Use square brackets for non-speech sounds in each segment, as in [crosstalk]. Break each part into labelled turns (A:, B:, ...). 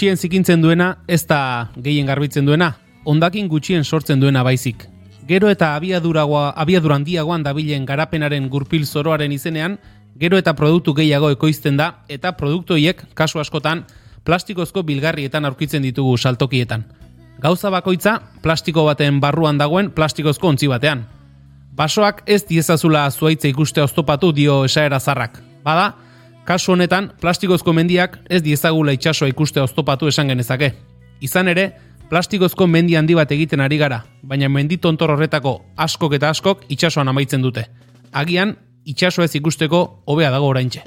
A: gutxien zikintzen duena ez da gehien garbitzen duena, ondakin gutxien sortzen duena baizik. Gero eta abiaduragoa, abiadura handiagoan dabilen garapenaren gurpil zoroaren izenean, gero eta produktu gehiago ekoizten da eta produktu hiek kasu askotan plastikozko bilgarrietan aurkitzen ditugu saltokietan. Gauza bakoitza plastiko baten barruan dagoen plastikozko ontzi batean. Basoak ez diezazula zuaitza ikuste oztopatu dio esaera zarrak. Bada, kasu honetan plastikozko mendiak ez diezagula itsasoa ikuste oztopatu esan genezake. Izan ere, plastikozko mendi handi bat egiten ari gara, baina mendi tontor horretako askok eta askok itsasoan amaitzen dute. Agian, itsaso ez ikusteko hobea dago oraintxe.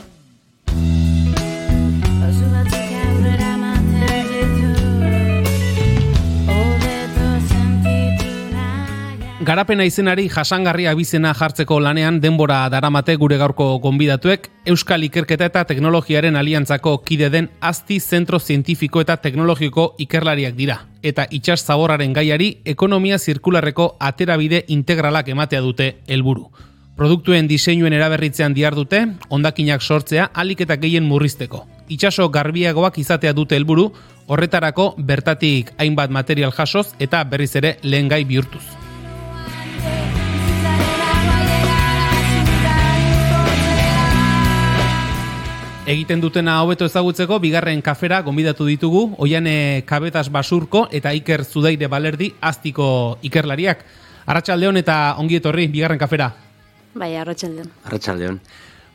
A: Garapena izenari jasangarria bizena jartzeko lanean denbora daramate gure gaurko gonbidatuek Euskal Ikerketa eta Teknologiaren Aliantzako kide den Azti Zentro Zientifiko eta Teknologiko ikerlariak dira. Eta itxas zaborraren gaiari ekonomia zirkularreko aterabide integralak ematea dute helburu. Produktuen diseinuen eraberritzean diar dute, ondakinak sortzea alik eta gehien murrizteko. Itxaso garbiagoak izatea dute helburu, horretarako bertatik hainbat material jasoz eta berriz ere lehen gai bihurtuz. Egiten dutena hobeto ezagutzeko bigarren kafera gonbidatu ditugu Oiane Kabetas Basurko eta Iker Zudaire Balerdi aztiko ikerlariak. Arratsaldeon eta ongi etorri bigarren kafera.
B: Bai, arratsaldeon.
C: Arratsaldeon.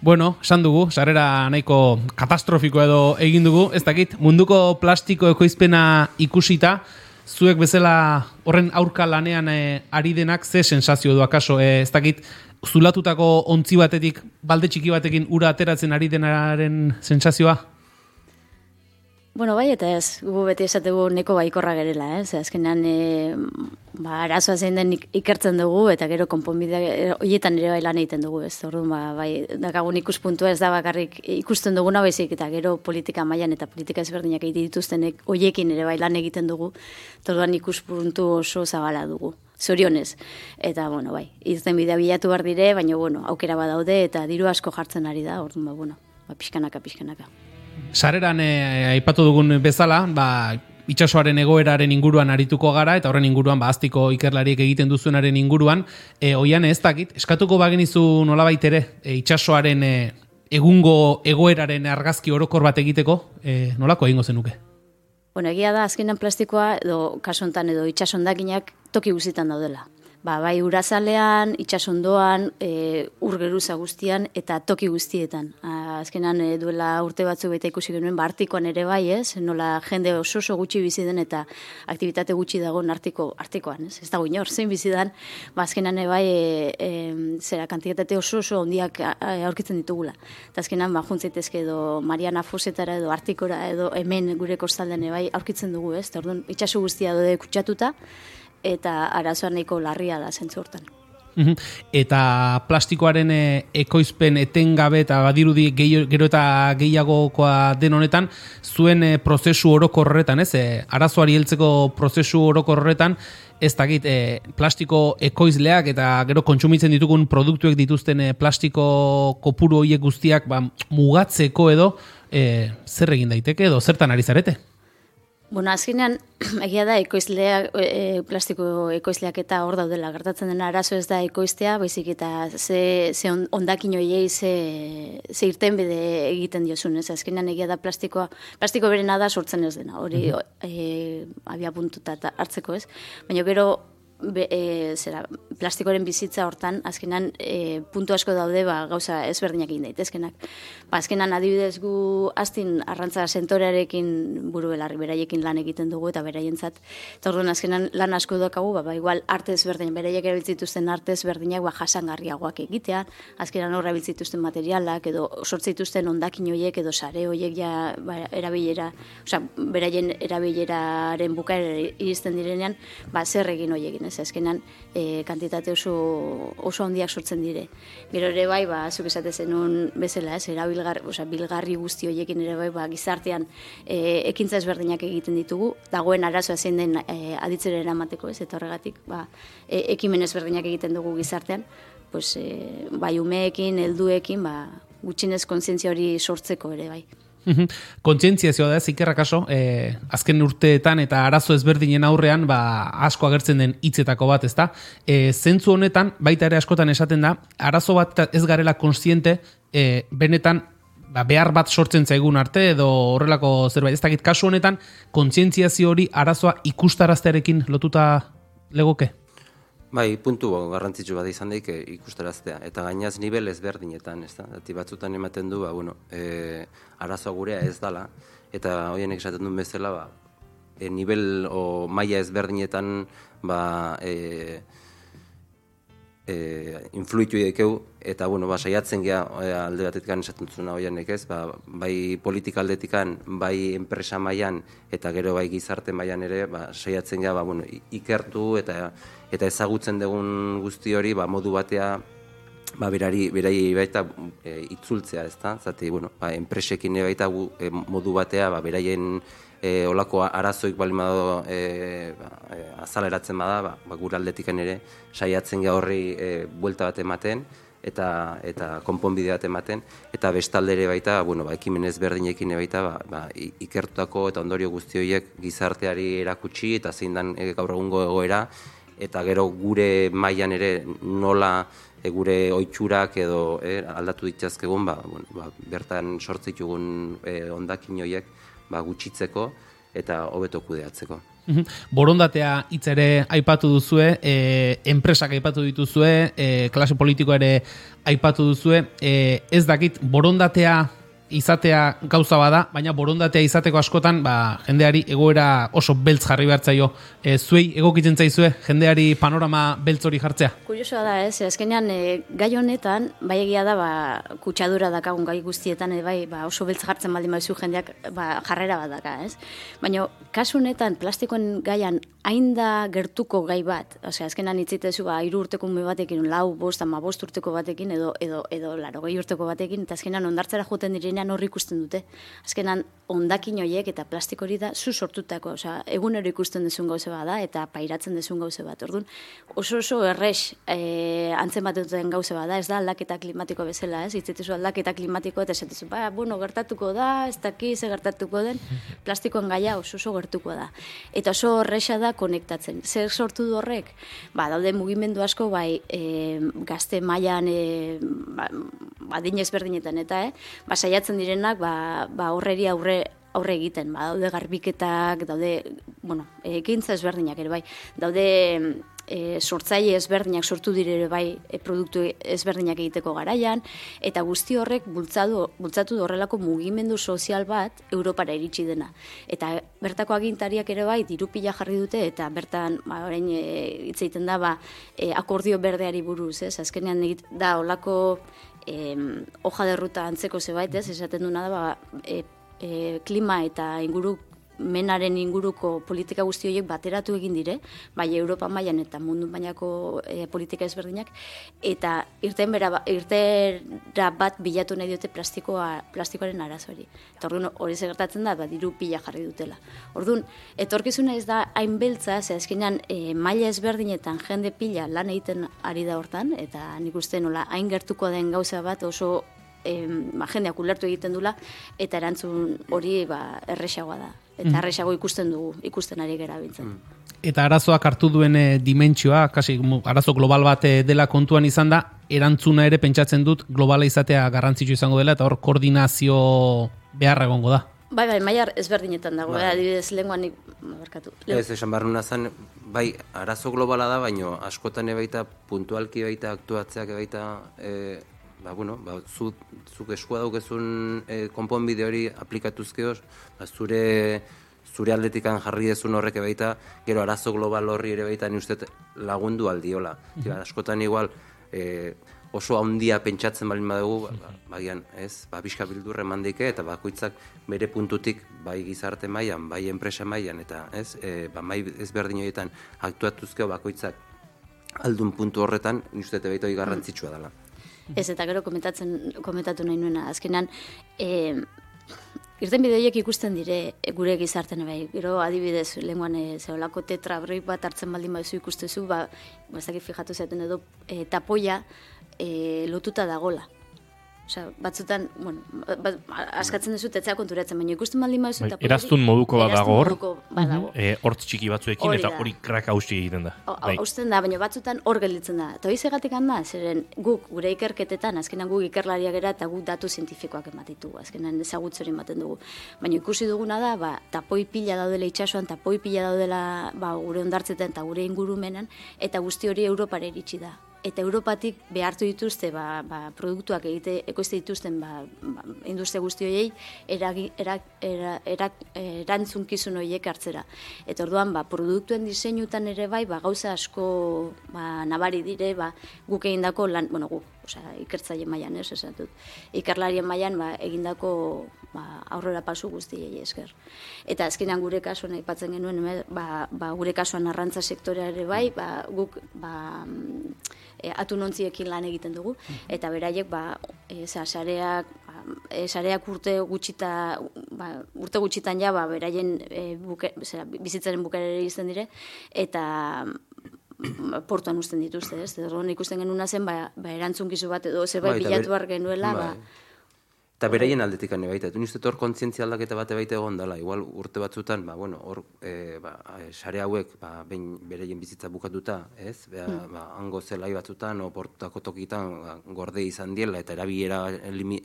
A: Bueno, esan dugu, sarera nahiko katastrofiko edo egin dugu, ez dakit, munduko plastiko ekoizpena ikusita, zuek bezala horren aurka lanean e, ari denak ze sensazio du akaso, e, ez dakit, zulatutako ontzi batetik, balde txiki batekin ura ateratzen ari denaren sensazioa?
B: Bueno, bai, eta ez, gu beti esategu neko baikorra gerela, ez? Azkenean, e, ba, arazoa zein den ikertzen dugu, eta gero konponbide horietan ere bai lan egiten dugu, ez? Orduan, ba, bai, dakagun ikuspuntua ez da bakarrik ikusten duguna baizik, eta gero politika mailan eta politika ezberdinak egiten dituztenek hoiekin ere bai lan egiten dugu, orduan ikuspuntu oso zabala dugu zorionez. Eta, bueno, bai, izten bidea bilatu behar dire, baina, bueno, aukera badaude eta diru asko jartzen ari da, orduan, ba, bueno, ba, pixkanaka, pixkanaka.
A: Sareran eh, aipatu dugun bezala, ba, itxasoaren egoeraren inguruan arituko gara, eta horren inguruan, ba, aztiko ikerlariek egiten duzuenaren inguruan, e, oian ez dakit, eskatuko bagenizu nolabait ere, e, itxasoaren e, egungo egoeraren argazki orokor bat egiteko, e, nolako egingo zenuke?
B: Bueno, egia da, azkenan plastikoa, edo kasontan edo itxasondakinak toki guzitan daudela. Ba, bai urazalean, itxasondoan, e, urgeruza guztian eta toki guztietan. azkenan e, duela urte batzu bete ikusi genuen, ba, artikoan ere bai, ez? Nola jende oso oso gutxi bizi den eta aktivitate gutxi dago artiko, artikoan, ez? Ez dago inor, zein bizi den, ba, azkenan e, bai, e, e, zera, kantitate oso oso ondiak aurkitzen ditugula. Eta azkenan, ba, juntzaitezke edo Mariana Fosetara edo artikora edo hemen gure kostalden e, bai aurkitzen dugu, ez? Orduan, itxaso guztia dode kutsatuta, eta arazoa nahiko larria da zentzu hortan.
A: Eta plastikoaren eh, ekoizpen etengabe eta badirudi gero eta gehiagokoa den honetan, zuen eh, prozesu orokorretan, ez? E, arazoari heltzeko prozesu orokorretan, ez dakit, e, plastiko ekoizleak eta gero kontsumitzen ditugun produktuek dituzten plastiko kopuru horiek guztiak ba, mugatzeko edo, e, zer egin daiteke edo, zertan ari zarete?
B: Bueno, azkenean, [clears throat] egia da, ekoizleak, e, plastiko ekoizleak eta hor daudela, gertatzen dena arazo ez da ekoiztea, baizik eta ze, ze ondakin hoiei ze, ze irten bide egiten diozun, ez? Azkenean egia da plastikoa, plastiko berena da sortzen ez dena, hori mm -hmm. abia puntuta hartzeko ez, baina gero be, e, zera, plastikoren bizitza hortan, azkenan e, puntu asko daude ba, gauza ezberdinak egin daitezkenak. Ba, azkenan adibidez gu astin arrantza sentorearekin buru belarri beraiekin lan egiten dugu eta beraientzat. Eta orduan azkenan lan asko dokagu, ba, ba, igual arte ezberdin, beraiek erabiltzituzten arte ezberdinak ba, jasangarriagoak egitea, azkenan horra erabiltzituzten materialak edo sortzituzten ondakin hoiek edo sare hoiek ja ba, erabilera, osea, beraien erabileraren bukaera iristen direnean, ba, zer egin hoiekin ez azkenan e, kantitate oso oso handiak sortzen dire. Gero ere bai, ba, zuk esate zenun bezala, ez, erabilgar, osea, bilgarri guzti hoiekin ere bai, ba, gizartean e, ekintza ezberdinak egiten ditugu, dagoen arazoa zein den e, aditzera eramateko, ez, eta horregatik, ba, e, ekimen ezberdinak egiten dugu gizartean, pues, e, bai umeekin, helduekin, ba, gutxinez kontzientzia hori sortzeko ere bai.
A: Kontzientziazioa da, zikerra kaso, e, azken urteetan eta arazo ezberdinen aurrean, ba, asko agertzen den hitzetako bat, ezta? E, zentzu honetan, baita ere askotan esaten da, arazo bat ez garela konstiente, e, benetan, ba, behar bat sortzen zaigun arte, edo horrelako zerbait, ez dakit, kasu honetan, kontzientziazio hori arazoa ikustaraztearekin lotuta legoke?
C: Bai, puntu garrantzitsu bat izan daik ikustaraztea. Eta gainaz nivel ezberdinetan, ez da? Dati batzutan ematen du, ba, bueno, e, arazoa gurea ez dala. Eta hoienek esaten duen bezala, ba, e, nivel o maila ezberdinetan, ba, e, e, influitu edekeu, eta, bueno, ba, saiatzen gea e, alde batetik esaten zuna hoienek ez, ba, bai politika aldetikan, bai enpresa mailan eta gero bai gizarte mailan ere, ba, saiatzen gea, ba, bueno, ikertu eta eta ezagutzen dugun guzti hori ba, modu batea ba, berari, berari baita e, itzultzea, ez da? Zati, bueno, ba, enpresekin baita e, modu batea, ba, beraien e, olako arazoik bali mado e, ba, e, azaleratzen bada, ba, ba, gure aldetiken ere, saiatzen ga horri e, buelta bat ematen, eta eta konponbide bat ematen. Eta bestalde ere baita bueno ba ekimenez berdinekin baita ba, ba ikertutako eta ondorio guzti horiek gizarteari erakutsi eta zein dan e, gaur egungo egoera. Eta gero gure mailan ere nola e, gure oitxurak edo e, aldatu ditzazkegun, ba, bueno, ba, bertan sortzitugun e, ondakin horiek ba, gutxitzeko eta hobeto kudeatzeko.
A: Mhm. Borondatea hitz ere aipatu duzue, e, enpresak aipatu dituzue, e, klase politiko ere aipatu duzue, e, ez dakit borondatea izatea gauza bada, baina borondatea izateko askotan, ba, jendeari egoera oso beltz jarri behartzaio. E, zuei egokitzen zaizue jendeari panorama beltz hori jartzea?
B: Kuriosoa da, ez, azkenean e, gai honetan, bai egia da, ba, kutsadura dakagun gai guztietan, e, bai, ba, oso beltz jartzen baldin baizu jendeak ba, jarrera bat daka, ez? Baina, kasu honetan, plastikoen gaian hain da gertuko gai bat, ose, azkenan itzitezu, ba, iru urteko ume batekin, lau, bost, ama bost urteko batekin, edo, edo, edo, laro, gai urteko batekin, eta azkenan ondartzera joten diren azkenean hor ikusten dute. Azkenan ondakin horiek eta plastik hori da zu sortutako, osea, egunero ikusten duzun gauze bada eta pairatzen duzun gauze bat. Orduan, oso oso erres eh antzen bat duten gauze bada, ez da aldaketa klimatiko bezala, ez? Hitzetezu aldaketa klimatiko eta esatezu, ba, bueno, gertatuko da, ez daki ze gertatuko den, [laughs] plastikoen gaia oso oso gertuko da. Eta oso erresa da konektatzen. Zer sortu du horrek? Ba, daude mugimendu asko bai, e, gazte mailan eh ba, adin ezberdinetan eta, eh, ba, saiatzen direnak, ba, ba horreri aurre aurre egiten, ba, daude garbiketak, daude, bueno, ekintza ezberdinak ere bai, daude e, sortzaile ezberdinak sortu dire bai e, produktu ezberdinak egiteko garaian eta guzti horrek bultzatu bultzatu horrelako mugimendu sozial bat Europara iritsi dena. Eta bertako agintariak ere bai dirupila jarri dute eta bertan ba orain e, hitz egiten da ba e, akordio berdeari buruz, ez? Azkenean da holako eh hoja de ruta antzeko zebait, ez? Esaten duna da ba e, e, klima eta inguru menaren inguruko politika guzti horiek bateratu egin dire, bai Europa mailan eta mundu mailako e, politika ezberdinak eta irten bera ba, irtera bat bilatu nahi dute plastikoa plastikoaren arazoari. Eta orduan hori ze gertatzen da, ba diru pila jarri dutela. Orduan etorkizuna ez da hain beltza, ze azkenean e, maila ezberdinetan jende pila lan egiten ari da hortan eta nik uste nola hain gertuko den gauza bat oso em, ba, jendeak ulertu egiten dula eta erantzun hori ba, erresagoa da eta mm. arresago ikusten dugu, ikusten ari gara bintzen. Mm.
A: Eta arazoak hartu duen e, dimentsioa, kasi arazo global bat eh, dela kontuan izan da, erantzuna ere pentsatzen dut globala izatea garrantzitsu izango dela, eta hor koordinazio beharra egongo da.
B: Bai, bai, maiar ezberdinetan dago, bai. adibidez lenguan nik, barkatu.
C: Ez, esan behar zen, bai, arazo globala da, baino askotan ebaita puntualki baita aktuatzeak ebaita, e, ba, bueno, ba, zu, zuk eskua daukezun e, konponbide hori aplikatuzkeoz, ba, zure zure aldetikan jarri dezun horrek baita, gero arazo global horri ere baita ni uste lagundu aldiola. Mm askotan igual, e, oso handia pentsatzen balin badugu, ba, ba, bagian, ez, ba, bizka bildurre mandike, eta bakoitzak bere puntutik, bai gizarte mailan, bai enpresa mailan, eta ez, e, ba, mai ezberdin horietan aktuatuzkeo bakoitzak aldun puntu horretan, ni uste baita garrantzitsua dela.
B: Ez eta gero komentatzen komentatu nahi nuena azkenan e, irten bideoiek ikusten dire gure gizarten bai. Gero adibidez lenguan e, zeolako tetra broi bat hartzen baldin baizu ikustezu, ba ba fijatu zaten edo e, tapoia e, lotuta dagola. Osea, batzutan, bueno, ba, askatzen duzu tetzea konturatzen, baina ikusten baldin baduzu
D: Bai,
B: eta
D: eraztun moduko bat dago hor.
B: moduko badago.
D: E, hortz txiki batzuekin
B: Hori
D: eta hori krak hausti egiten da. Bai.
B: Hausten da, baina batzutan hor gelditzen da. Eta hori zegatik handa, zeren guk gure ikerketetan, azkenan guk ikerlariak era eta guk datu zientifikoak ematitugu, azkenan ezagutze hori ematen dugu. Baina ikusi duguna da, ba, tapoi pila daudela itsasoan, tapoi pila daudela ba, gure ondartzetan eta gure ingurumenan, eta guzti hori Europara iritsi da. Eta Europatik behartu dituzte ba, ba, produktuak egite ekoizte dituzten ba, ba, industria guzti erak, erantzunkizun horiek hartzera. Eta orduan ba, produktuen diseinutan ere bai ba, gauza asko ba, nabari dire ba, guk egindako lan, bueno guk, osea, ikertzaile mailan ez esan dut. Ikerlarien mailan ba, egindako ba, aurrera pasu guztiei esker. Eta azkenean gure kasuan aipatzen genuen, ba, ba, gure kasuan arrantza sektorea ere bai, ba, guk ba, e, atunontziekin lan egiten dugu, eta beraiek ba, e, sareak, ba, e, sareak urte gutxita, ba, urte gutxitan ja, ba, beraien e, buke, zera, bizitzaren bukarere izten dire, eta portuan usten dituzte, ez? Orduan ikusten genuna zen, ba, ba erantzunkizu bat edo zerbait
C: Bai,
B: bilatu
C: ber-
B: genuela, ba,
C: bai. Eta beraien aldetik ane baita. Ni uste hor kontzientzia aldaketa bate baita egon dela. Igual urte batzutan, ba, bueno, hor, e, ba, e, sare hauek, ba, behin beraien bizitza bukatuta, ez? Ba, ba, hango zelai batzutan, o portutako tokitan, ba, gorde izan diela, eta erabilera limi,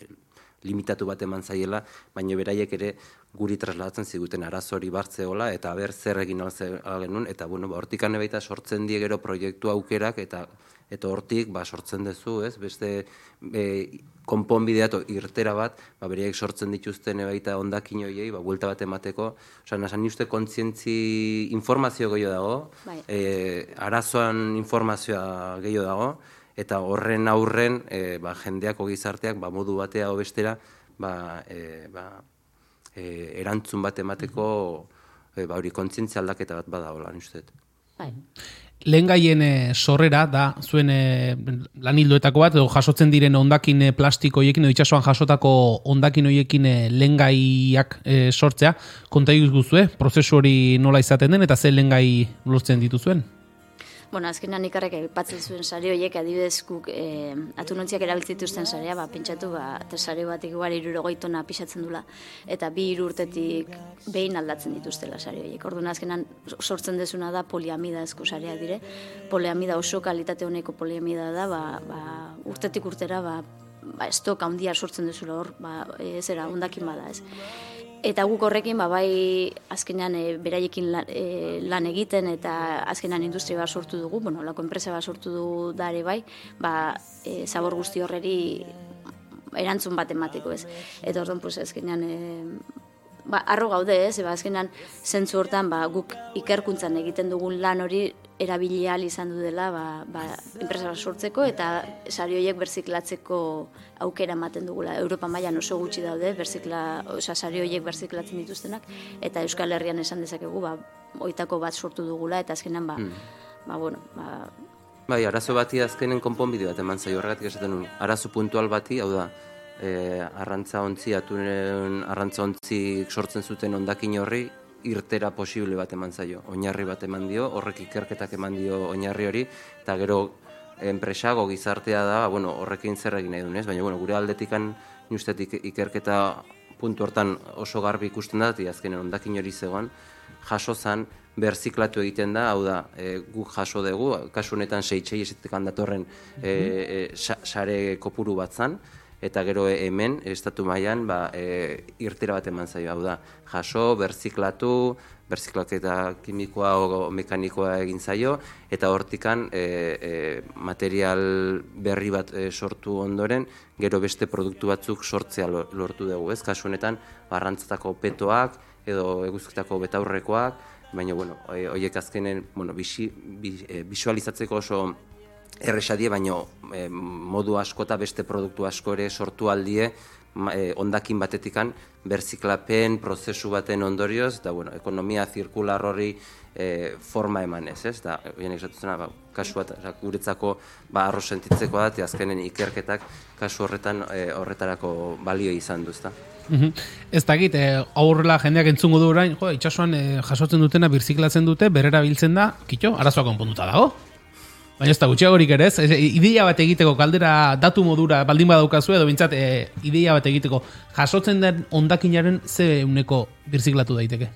C: limitatu bat eman zaiela, baina beraiek ere guri trasladatzen ziguten arazo hori bartzeola, eta ber zer egin alze genuen, eta bueno, ba, hortik baita sortzen die gero proiektu aukerak, eta eta hortik ba, sortzen duzu, ez? Beste e, konponbidea irtera bat, ba, beraiek sortzen dituzten baita ondakin horiei, ba, buelta bat emateko, osea, nasan ni uste kontzientzi informazio gehiago dago,
B: Bai.
C: e, arazoan informazioa gehiago dago, eta horren aurren e, ba, jendeako gizarteak ba, modu batea o bestera ba, e, ba, e, erantzun bat emateko e, ba, hori kontzientzia aldaketa bat badagoela, ni uste dut.
B: bai.
A: Lehen gaien eh, sorrera da zuen e, lanildoetako bat, edo jasotzen diren ondakin eh, plastiko hoiekin, edo itxasuan jasotako ondakin hoiekin eh, lengaiak eh, sortzea. Konta guzue, prozesu hori nola izaten den, eta ze lengai lortzen dituzuen?
B: Bueno, azkenan ikarrek aipatzen zuen sare horiek adibidez guk e, atunontziak erabiltzen dituzten sarea, ba, pentsatu, ba, sare bat igual irurogei tona pisatzen dula, eta bi urtetik behin aldatzen dituztela sare horiek. Orduan azkenan sortzen dezuna da poliamida ezko sareak dire. Poliamida oso kalitate honeko poliamida da, ba, ba, urtetik urtera, ba, ba, estok handia sortzen dezula hor, ba, e, zera, ondakin bada ez. Eta guk horrekin, ba, bai, azkenean e, beraiekin lan, e, lan egiten eta azkenean industria bat sortu dugu, bueno, lako enpresa bat sortu du dare bai, ba, e, zabor guzti horreri erantzun bat emateko ez. Eta orduan, pues, azkenean, e, ba, arro gaude ez, ba, azkenean, zentzu hortan, ba, guk ikerkuntzan egiten dugun lan hori erabili ahal izan du dela ba, ba, enpresa bat sortzeko eta sari horiek berziklatzeko aukera ematen dugula. Europa mailan oso gutxi daude, berzikla, osea, sari horiek berziklatzen dituztenak, eta Euskal Herrian esan dezakegu, ba, oitako bat sortu dugula, eta azkenan, ba, ba, bueno, ba,
C: Bai, arazo bati azkenen konponbide bat eman zaio horregatik esaten nuen. Arazo puntual bati, hau da, e, arrantza ontzi, atunen arrantza ontzi sortzen zuten ondakin horri, irtera posible bat eman zaio. Oinarri bat eman dio, horrek ikerketak eman dio oinarri hori, eta gero enpresago gizartea da, bueno, horrekin zer egin nahi duen, ez? Baina, bueno, gure aldetikan, ni uste dut ikerketa puntu hortan oso garbi ikusten da, eta azkenen ondakin hori zegoen, jaso zan, berziklatu egiten da, hau da, e, guk jaso dugu, kasu honetan seitxei esetik handatorren e, e, sa- sare kopuru bat zan, eta gero hemen, estatu mailan ba, e, irtera bat eman zaio, hau da, jaso, berziklatu, berziklaketa kimikoa o mekanikoa egin zaio, eta hortikan e, e, material berri bat e, sortu ondoren, gero beste produktu batzuk sortzea lo- lortu dugu, ez? Kasu honetan, barrantzatako petoak, edo eguzkitako betaurrekoak, baina, bueno, e, horiek azkenen, bueno, bisi, bi, e, oso erresa die, baina e, modu asko eta beste produktu asko ere sortu aldie, e, ondakin batetikan, berziklapen prozesu baten ondorioz, eta, bueno, ekonomia zirkular horri e, forma emanez, ez? Da, hienek esatu ba, kasu bat, guretzako, ba, arro sentitzeko da, azkenen ikerketak kasu horretan e, horretarako balio izan du, ezta?
A: Mhm. Ez dakit, eh, aurrela jendeak entzungo du orain, jo, itxasuan eh, jasotzen dutena birziklatzen dute, berrera biltzen da, kitxo, arazoa konponduta dago. Baina ez da gutxiagorik ere ez, Ez, ideia bat egiteko kaldera datu modura baldin badaukazu edo bintzat e, ideia bat egiteko jasotzen den ondakinaren ze uneko birziklatu daiteke.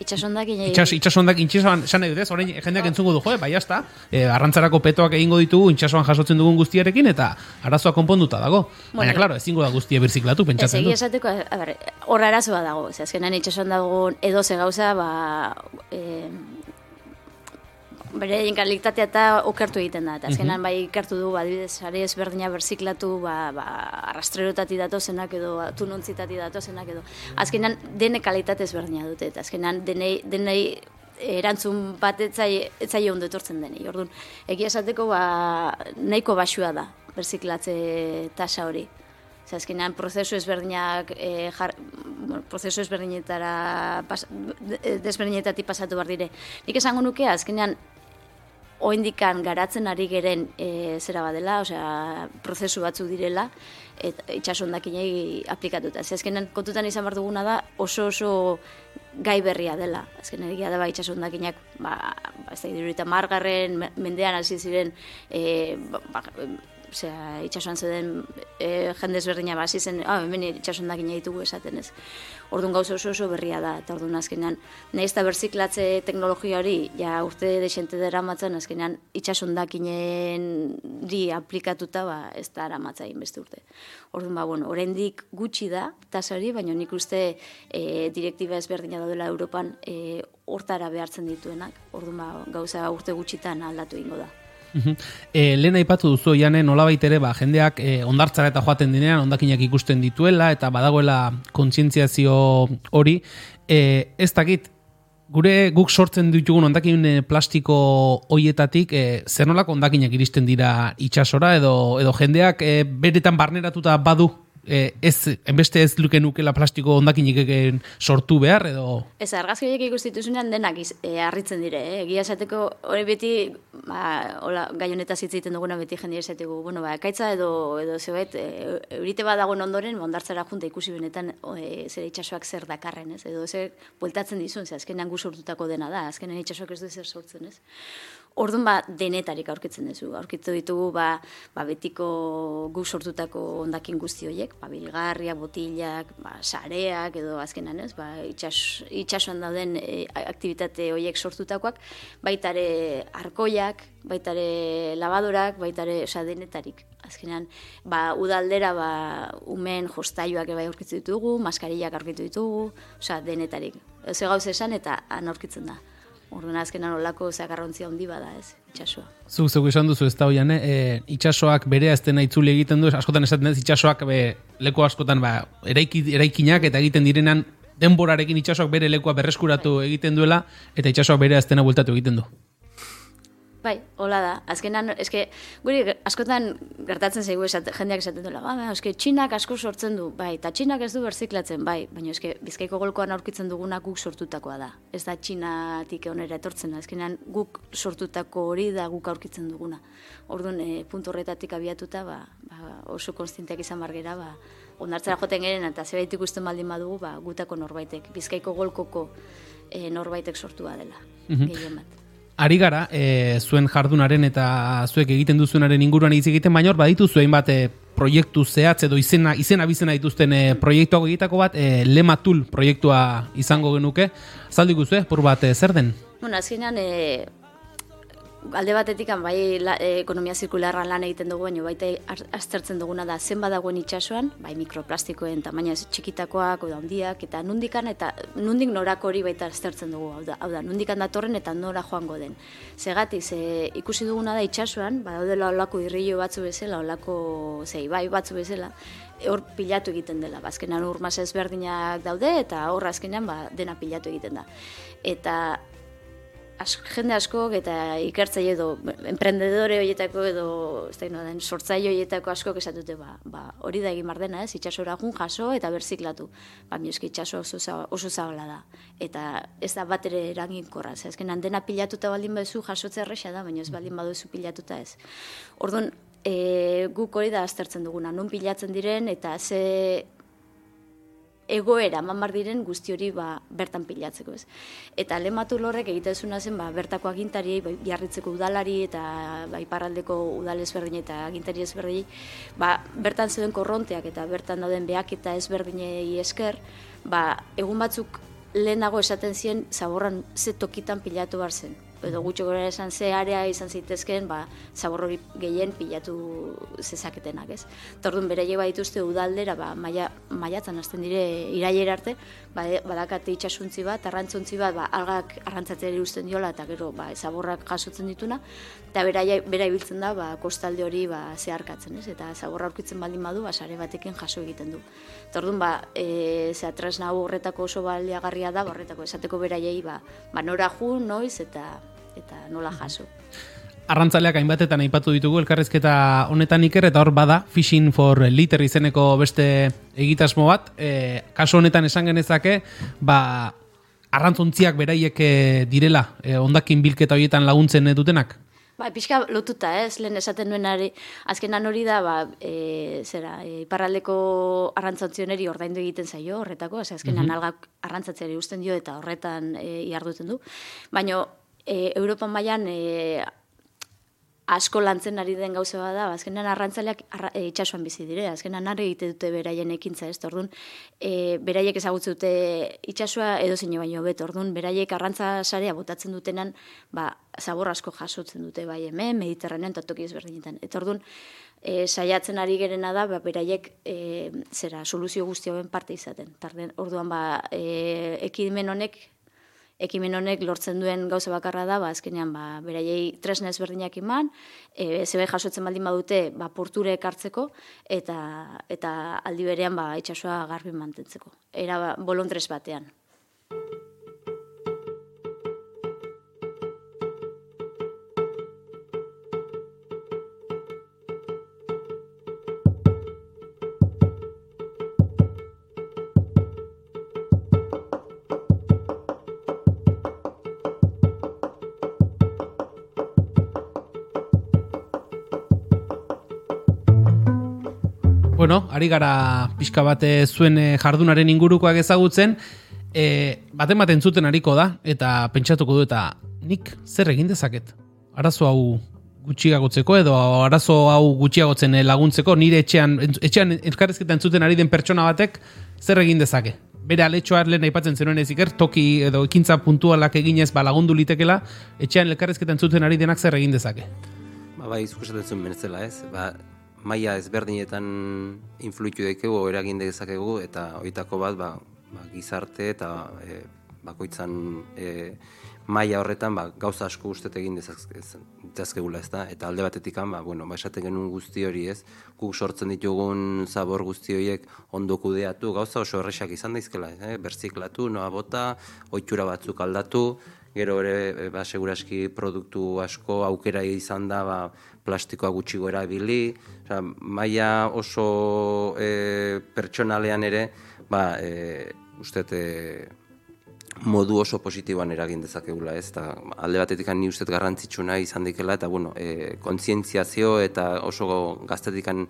B: Itxasondakin
A: Itxas, itxasondak intxasoan, esan nahi dut ez, orain jendeak entzungo du, jo, bai, jazta, e, arrantzarako petoak egingo ditugu intxasoan jasotzen dugun guztiarekin, eta arazoa konponduta dago. Baina,
B: Bueno.
A: klaro, ezingo da guztia birziklatu,
B: Ez
A: pentsatzen
B: egia
A: dut.
B: esateko, a ber, hor arazoa dago. Ez azkenan itxason dago edo ze gauza, ba, e, bere kalitatea eta okertu egiten da. Eta azkenan bai ikertu du, adibidez, sare ezberdina berziklatu, ba, ba, arrastrerotati datozenak edo tunontzitati datozenak edo. Azkenan dene kalitate ezberdina dute, eta azkenan denei, denei erantzun bat etzai, etzai ondo etortzen deni. Orduan, egia esateko ba, nahiko basua da berziklatze tasa hori. Ze azkenean prozesu ezberdinak e, jar, prozesu ezberdinetara pas, de- desberdinetatik pasatu behar dire. Nik esango nuke azkenean oindikan garatzen ari geren e, zera badela, osea, prozesu batzu direla, eta itxasondakinei aplikatuta. Ze azkenean kontutan izan behar duguna da oso oso gai berria dela. Azkenean egia da ba, itxasondakinak, ba, ba, ez da, irurita margarren me- mendean hasi ziren, e, ba, osea, itxasuan zeuden e, jende ezberdina basi zen, ah, hemen itxasondakina ditugu esaten ez. Orduan gauza oso oso berria da, eta orduan azkenean, nahiz eta berziklatze teknologia hori, ja urte desente dara matzen, azkenean itxasondakinen di aplikatuta, ba, ez da aramatza beste urte. Orduan, ba, bueno, oraindik gutxi da, tasa hori, baina nik uste e, direktiba ezberdina daudela Europan e, hortara behartzen dituenak. Orduan, ba, gauza urte gutxitan aldatu egingo da.
A: E, lehen aipatu duzu, jane, nolabait ere, ba, jendeak e, ondartzara eta joaten dinean, ondakinak ikusten dituela, eta badagoela kontzientziazio hori. E, ez dakit, gure guk sortzen ditugun ondakin plastiko hoietatik, e, zer nolako ondakinak iristen dira itxasora, edo, edo jendeak e, beretan barneratuta badu, e, ez, enbeste ez luke nukela plastiko ondakinik sortu behar, edo...
B: Ez, argazki horiek ikustituzunean denak iz, e, harritzen dire, eh? egia esateko hori beti, ba, hola, gai honetaz hitz duguna beti jende esateko, bueno, ba, ekaitza edo, edo zebet, e, eurite badagoen ondoren, ba, ondartzara junta ikusi benetan e, zere itxasoak zer dakarren, ez? Edo ze bueltatzen dizun, ze azkenean gu sortutako dena da, azkenean itxasoak ez du zer sortzen, ez? Orduan ba denetarik aurkitzen duzu. Aurkitu ditugu ba, ba betiko gu sortutako hondakin guzti horiek, ba bilgarriak, botilak, ba sareak edo azkenan, ez? Ba itxas, itxasoan dauden e, aktivitate horiek sortutakoak, baita ere arkoiak, baita ere labadorak, baita ere, osea denetarik. Azkenean, ba, udaldera ba, umen jostailuak bai aurkitu ditugu, maskarillak aurkitu ditugu, osea denetarik. Ze gauz esan eta han aurkitzen da. Orduan azkenan olako zakarrontzia handi bada, ez, itxasua.
A: Zuk zeuk esan duzu ez da hoian, e, itxasoak berea ez dena itzuli egiten du, askotan esaten ez itxasoak be, leku askotan ba, eraiki, eraikinak eta egiten direnan denborarekin itxasoak bere lekua berreskuratu egiten duela eta itxasoak berea ez dena bueltatu egiten du.
B: Bai, hola da. Azkenan, eske, guri askotan gertatzen zaigu esat, jendeak esaten duela, ba, eske, txinak asko sortzen du, bai, eta txinak ez du berziklatzen, bai, baina eske, bizkaiko golkoan aurkitzen duguna guk sortutakoa da. Ez da txinatik onera etortzen, azkenan guk sortutako hori da guk aurkitzen duguna. Orduan, e, puntu horretatik abiatuta, ba, ba, oso konstienteak izan bargera, ba, ondartzera joten geren, eta zebait ikusten baldin badugu, ba, gutako norbaitek, bizkaiko golkoko e, norbaitek sortua dela, gehien bat.
A: Ari gara, e, zuen jardunaren eta zuek egiten duzunaren inguruan hitz egiten, baina hor baditu zuen bat e, proiektu zehatz edo izena, izena bizena dituzten e, proiektuak egitako bat, e, Lema Tool proiektua izango genuke. Zaldik guzue, pur bat, e, zer den?
B: Bueno, azkenean, e, alde batetik bai la, e, ekonomia zirkularra lan egiten dugu, baina baita aztertzen duguna da zenba dagoen itsasoan, bai mikroplastikoen tamaina txikitakoak, oda handiak, eta nundikan, eta nundik norako hori baita aztertzen dugu, hau da, hau da nundikan datorren eta nora joango den. Zegatik, ze ikusi duguna da itsasoan, badaudela olako irrillo batzu bezala, olako zei, bai batzu bezala, hor pilatu egiten dela. Bazkenan ur masa ezberdinak daude eta hor azkenean ba, dena pilatu egiten da. Eta as, jende asko eta ikertzaile edo emprendedore horietako edo ez da den sortzaile horietako asko esatute ba, ba hori da egin bar dena, ez? Itsasora jun jaso eta berziklatu. Ba mi eski itsaso oso oso zabala da eta ez da bat ere eraginkorra, ze azkenan dena pilatuta baldin baduzu jasotze erresa da, baina ez baldin baduzu pilatuta ez. Orduan, e, guk hori da aztertzen duguna, non pilatzen diren eta ze egoera mamar diren guzti hori ba, bertan pilatzeko ez. Eta lematu lorrek egitezuna zen ba, bertako agintari, ba, biarritzeko udalari eta ba, iparraldeko udal ezberdin eta agintari ezberdin, ba, bertan zeuden korronteak eta bertan dauden behak eta ezberdinei esker, ba, egun batzuk lehenago esaten zien zaborran ze tokitan pilatu bar zen edo gutxo gora esan ze area izan zitezkeen, ba, zabor hori gehien pilatu zezaketenak, ez? Tordun bere jeba dituzte udaldera, ba, maia, maiatzen hasten dire irailera arte, ba, e, badakate itxasuntzi bat, arrantzontzi bat, ba, algak arrantzatzeri usten diola, eta gero, ba, zaborrak jasotzen dituna, eta bera, bera ibiltzen da, ba, kostalde hori, ba, zeharkatzen, ez? Eta zaborra aurkitzen baldin badu, ba, sare batekin jaso egiten du. Tordun, ba, e, ze nahu horretako oso baliagarria da, ba, horretako esateko beraiei, ba, ba, nora ju, noiz, eta eta nola jaso.
A: Arrantzaleak hainbatetan aipatu ditugu elkarrezketa honetan iker eta hor bada Fishing for Liter izeneko beste egitasmo bat. E, kaso honetan esan genezake, ba, arrantzontziak beraiek e, direla, e, ondakin bilketa horietan laguntzen dutenak?
B: Ba, pixka lotuta, ez, lehen esaten duen ari, azkenan hori da, ba, e, zera, e, iparraldeko arrantzatzioneri ordaindu egiten zaio, horretako, ez, azkenan mm algak arrantzatzeri usten dio eta horretan e, iarduten du. Baina, e, Europa mailan e, asko lantzen ari den gauza bada, ba, azkenan arrantzaleak arra, e, itxasuan bizi dire, azkenan arre egite dute beraien ekintza ez, orduan, e, beraiek ezagutze dute itxasua edo zein baino bet, orduan, beraiek arrantza sarea botatzen dutenan, ba, zabor asko jasotzen dute bai hemen, mediterranean, toki ezberdinetan. Eta orduan, e, saiatzen ari gerena da, ba, beraiek e, zera, soluzio guzti parte izaten. Tarden, orduan, ba, e, ekimen honek ekimen honek lortzen duen gauza bakarra da, ba, azkenean, ba, beraiei tresna ezberdinak iman, e, zebe jasotzen baldin badute, ba, porture ekartzeko, eta, eta aldi berean, ba, itxasua garbi mantentzeko. Era, ba, bolontres batean.
A: Ari gara pixka bate zuen eh, jardunaren ingurukoak ezagutzen, e, baten baten zuten ariko da, eta pentsatuko du eta nik zer egin dezaket? Arazo hau gutxiagotzeko edo arazo hau gutxiagotzen eh, laguntzeko, nire etxean, etxean elkarrezketan zuten ari den pertsona batek, zer egin dezake? Bere aletxoa lehen aipatzen zenuen ez iker, toki edo ekintza puntualak eginez ba lagundu litekela, etxean elkarrezketan zuten ari denak zer egin dezake?
C: Ba, bai, zukusatzen zuen menezela ez, ba, maila ezberdinetan influitu daikegu, eragin dezakegu, eta horietako bat, ba, ba, gizarte eta e, bakoitzan e, maila horretan ba, gauza asko ustet egin dezakegula ez da, eta alde batetik ba, bueno, ba, esaten genuen guzti hori ez, guk sortzen ditugun zabor guzti horiek ondo kudeatu, gauza oso erresak izan daizkela, eh? berziklatu, noa bota, oitxura batzuk aldatu, gero ere, ba, seguraski produktu asko aukera izan da, ba, plastikoa gutxi gora ebili, maia oso e, pertsonalean ere, ba, e, uste, e, modu oso positiboan eragin dezakegula, ez? Ta, alde batetik ni uste garrantzitsuna izan dikela, eta bueno, e, kontzientziazio eta oso gaztetikan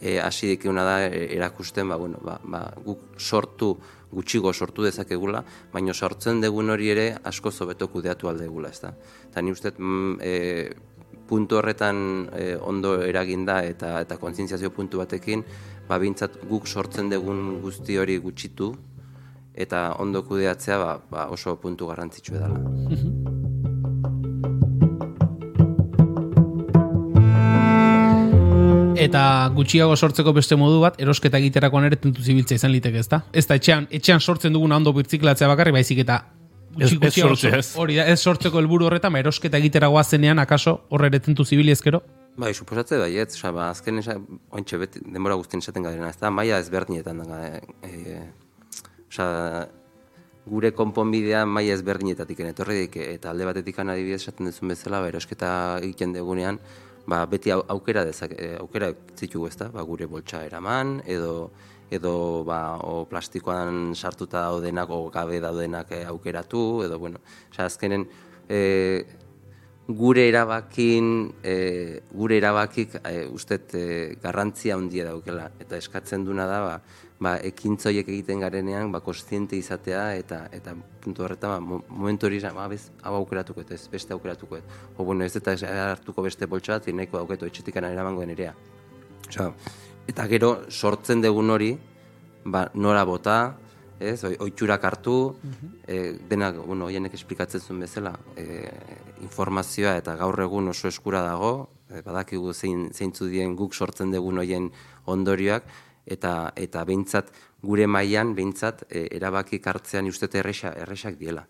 C: e, hasi dikuna da e, erakusten, ba, bueno, ba, ba, guk sortu, gutxigo sortu dezakegula, baina sortzen degun hori ere asko zobeto kudeatu aldegula, ez da. Eta ni uste, mm, e, puntu horretan e, ondo eraginda eta eta kontzientziazio puntu batekin, ba bintzat guk sortzen dugun guzti hori gutxitu eta ondo kudeatzea ba, ba oso puntu garrantzitsu dela. [laughs]
A: Eta gutxiago sortzeko beste modu bat, erosketa egiterakoan ere tentu zibiltzea izan liteke, ezta? Ez da etxean, etxean sortzen duguna ondo birtziklatzea bakarri, baizik eta
D: Ez, ez ez.
A: Hori da, ez sortzeko helburu horretan, ma erosketa egitera guazenean, akaso, horre ere tentu zibili ezkero?
C: Bai, suposatze bai, ez, oza, ba, azken esa, ointxe beti, denbora guztien esaten gadena, ez da, maia ezberdinetan da, e, e, gure konponbidea maia ezberdinetatik etorri dik, eta alde batetik adibidez esaten duzun bezala, ba, erosketa egiten degunean, ba, beti aukera dezak, e, aukera zitugu ez da, ba, gure boltsa eraman, edo, edo ba, o plastikoan sartuta daudenak o gabe daudenak eh, aukeratu edo bueno, osea azkenen e, gure erabakin, e, gure erabakik e, ustet e, garrantzia handia daukela. Eta eskatzen duna da, ba, ba, ekintzoiek egiten garenean, ba, kostiente izatea, eta eta puntu horretan, ba, momentu hori, ba, bez, hau aukeratuko, eta ez beste aukeratuko. O, bueno, ez eta hartuko beste boltsa bat, nahiko dauketu etxetik eramango enerea. Osa, eta gero, sortzen dugun hori, ba, nora bota, ez, oitxurak hartu, e, denak, bueno, hoienek esplikatzen zuen bezala, e, informazioa eta gaur egun oso eskura dago, e, badakigu zein, zeintzu dien guk sortzen dugun hoien ondorioak, eta eta behintzat gure mailan behintzat e, erabaki hartzean ustez erresa, erresak diela.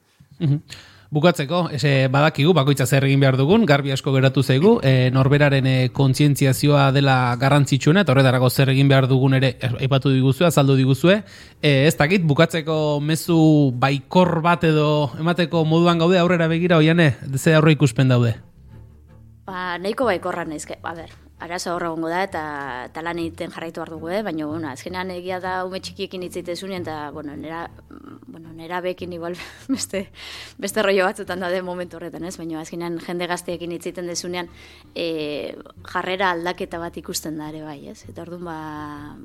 A: Bukatzeko, ese badakigu, bakoitza zer egin behar dugun, garbi asko geratu zaigu, e, norberaren e, kontzientziazioa dela garrantzitsuena, eta horretarako zer egin behar dugun ere, aipatu diguzue, azaldu diguzue, e, ez dakit, bukatzeko mezu baikor bat edo emateko moduan gaude aurrera begira, oiane, ze aurre ikuspen daude?
B: Ba, nahiko baikorra nahizke, a ber, arazo horra gongo da eta, eta lan egiten jarraitu dugu, eh? baina bueno, azkenean egia da ume txikiekin hitzaite zunien, eta bueno, nera, bueno, nera bekin igual [laughs] beste, beste rollo batzutan da momentu horretan, ez? baina azkenean jende gazteekin hitzaiten dezunean e, jarrera aldaketa bat ikusten da ere bai, ez? Eta orduan ba,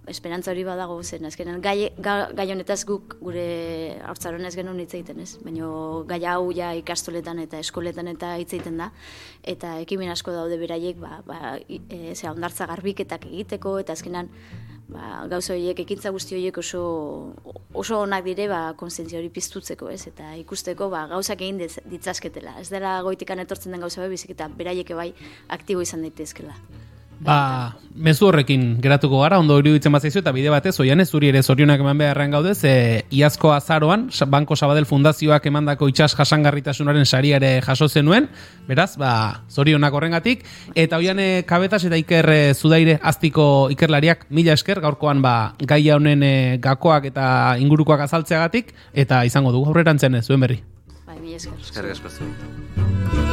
B: esperantza hori badago zen, azkenean gai, gai honetaz guk gure haurtzaron ez genuen hitzaiten, ez? Baina gai hau ja ikastoletan eta eskoletan eta hitzaiten da, eta ekimen asko daude beraiek, ba, ba, e, ze ondartza garbiketak egiteko eta azkenan ba gauza horiek ekintza guzti horiek oso oso onak dire ba kontzientzia hori piztutzeko, ez? Eta ikusteko ba gauzak egin ditzazketela. Ez dela goitikan etortzen den gauza bai, bizik eta beraiek bai aktibo izan daitezkela.
A: Ba, mezu horrekin geratuko gara, ondo hori ditzen bat eta bide batez, oian ez zuri ere zorionak eman beharren gaude, ze iazko azaroan, Banko Sabadell Fundazioak emandako itxas jasangarritasunaren sariare jaso zenuen, beraz, ba, zorionak horrengatik, eta oian e, kabetas eta iker e, zudaire aztiko ikerlariak mila esker, gaurkoan ba, gaia honen e, gakoak eta ingurukoak azaltzeagatik, eta izango dugu aurrerantzen zuen berri.
B: Bai, mila esker.
C: Esker, esker,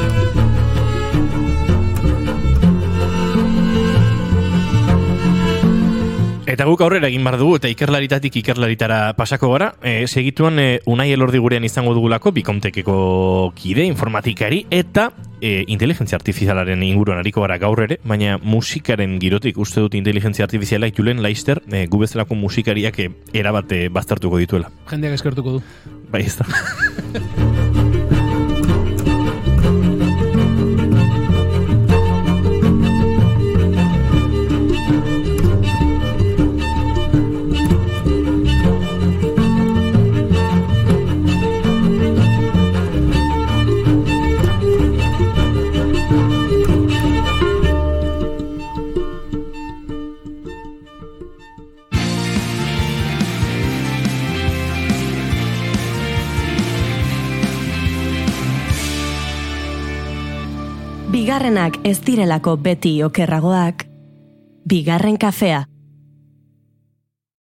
D: Eta guk aurrera egin bar dugu eta ikerlaritatik ikerlaritara pasako gara. E, segituan e, Unai Elordi gurean izango dugulako bikomtekeko kide informatikari eta e, inteligentzia artifizialaren inguruan hariko gara gaur ere, baina musikaren girotik uste dut inteligentzia artifiziala Julen Leister e, gu bezalako musikariak e, erabate baztertuko dituela.
A: Jendeak eskertuko du.
D: Bai, ez da. [laughs]
E: bigarrenak ez direlako beti okerragoak, bigarren kafea.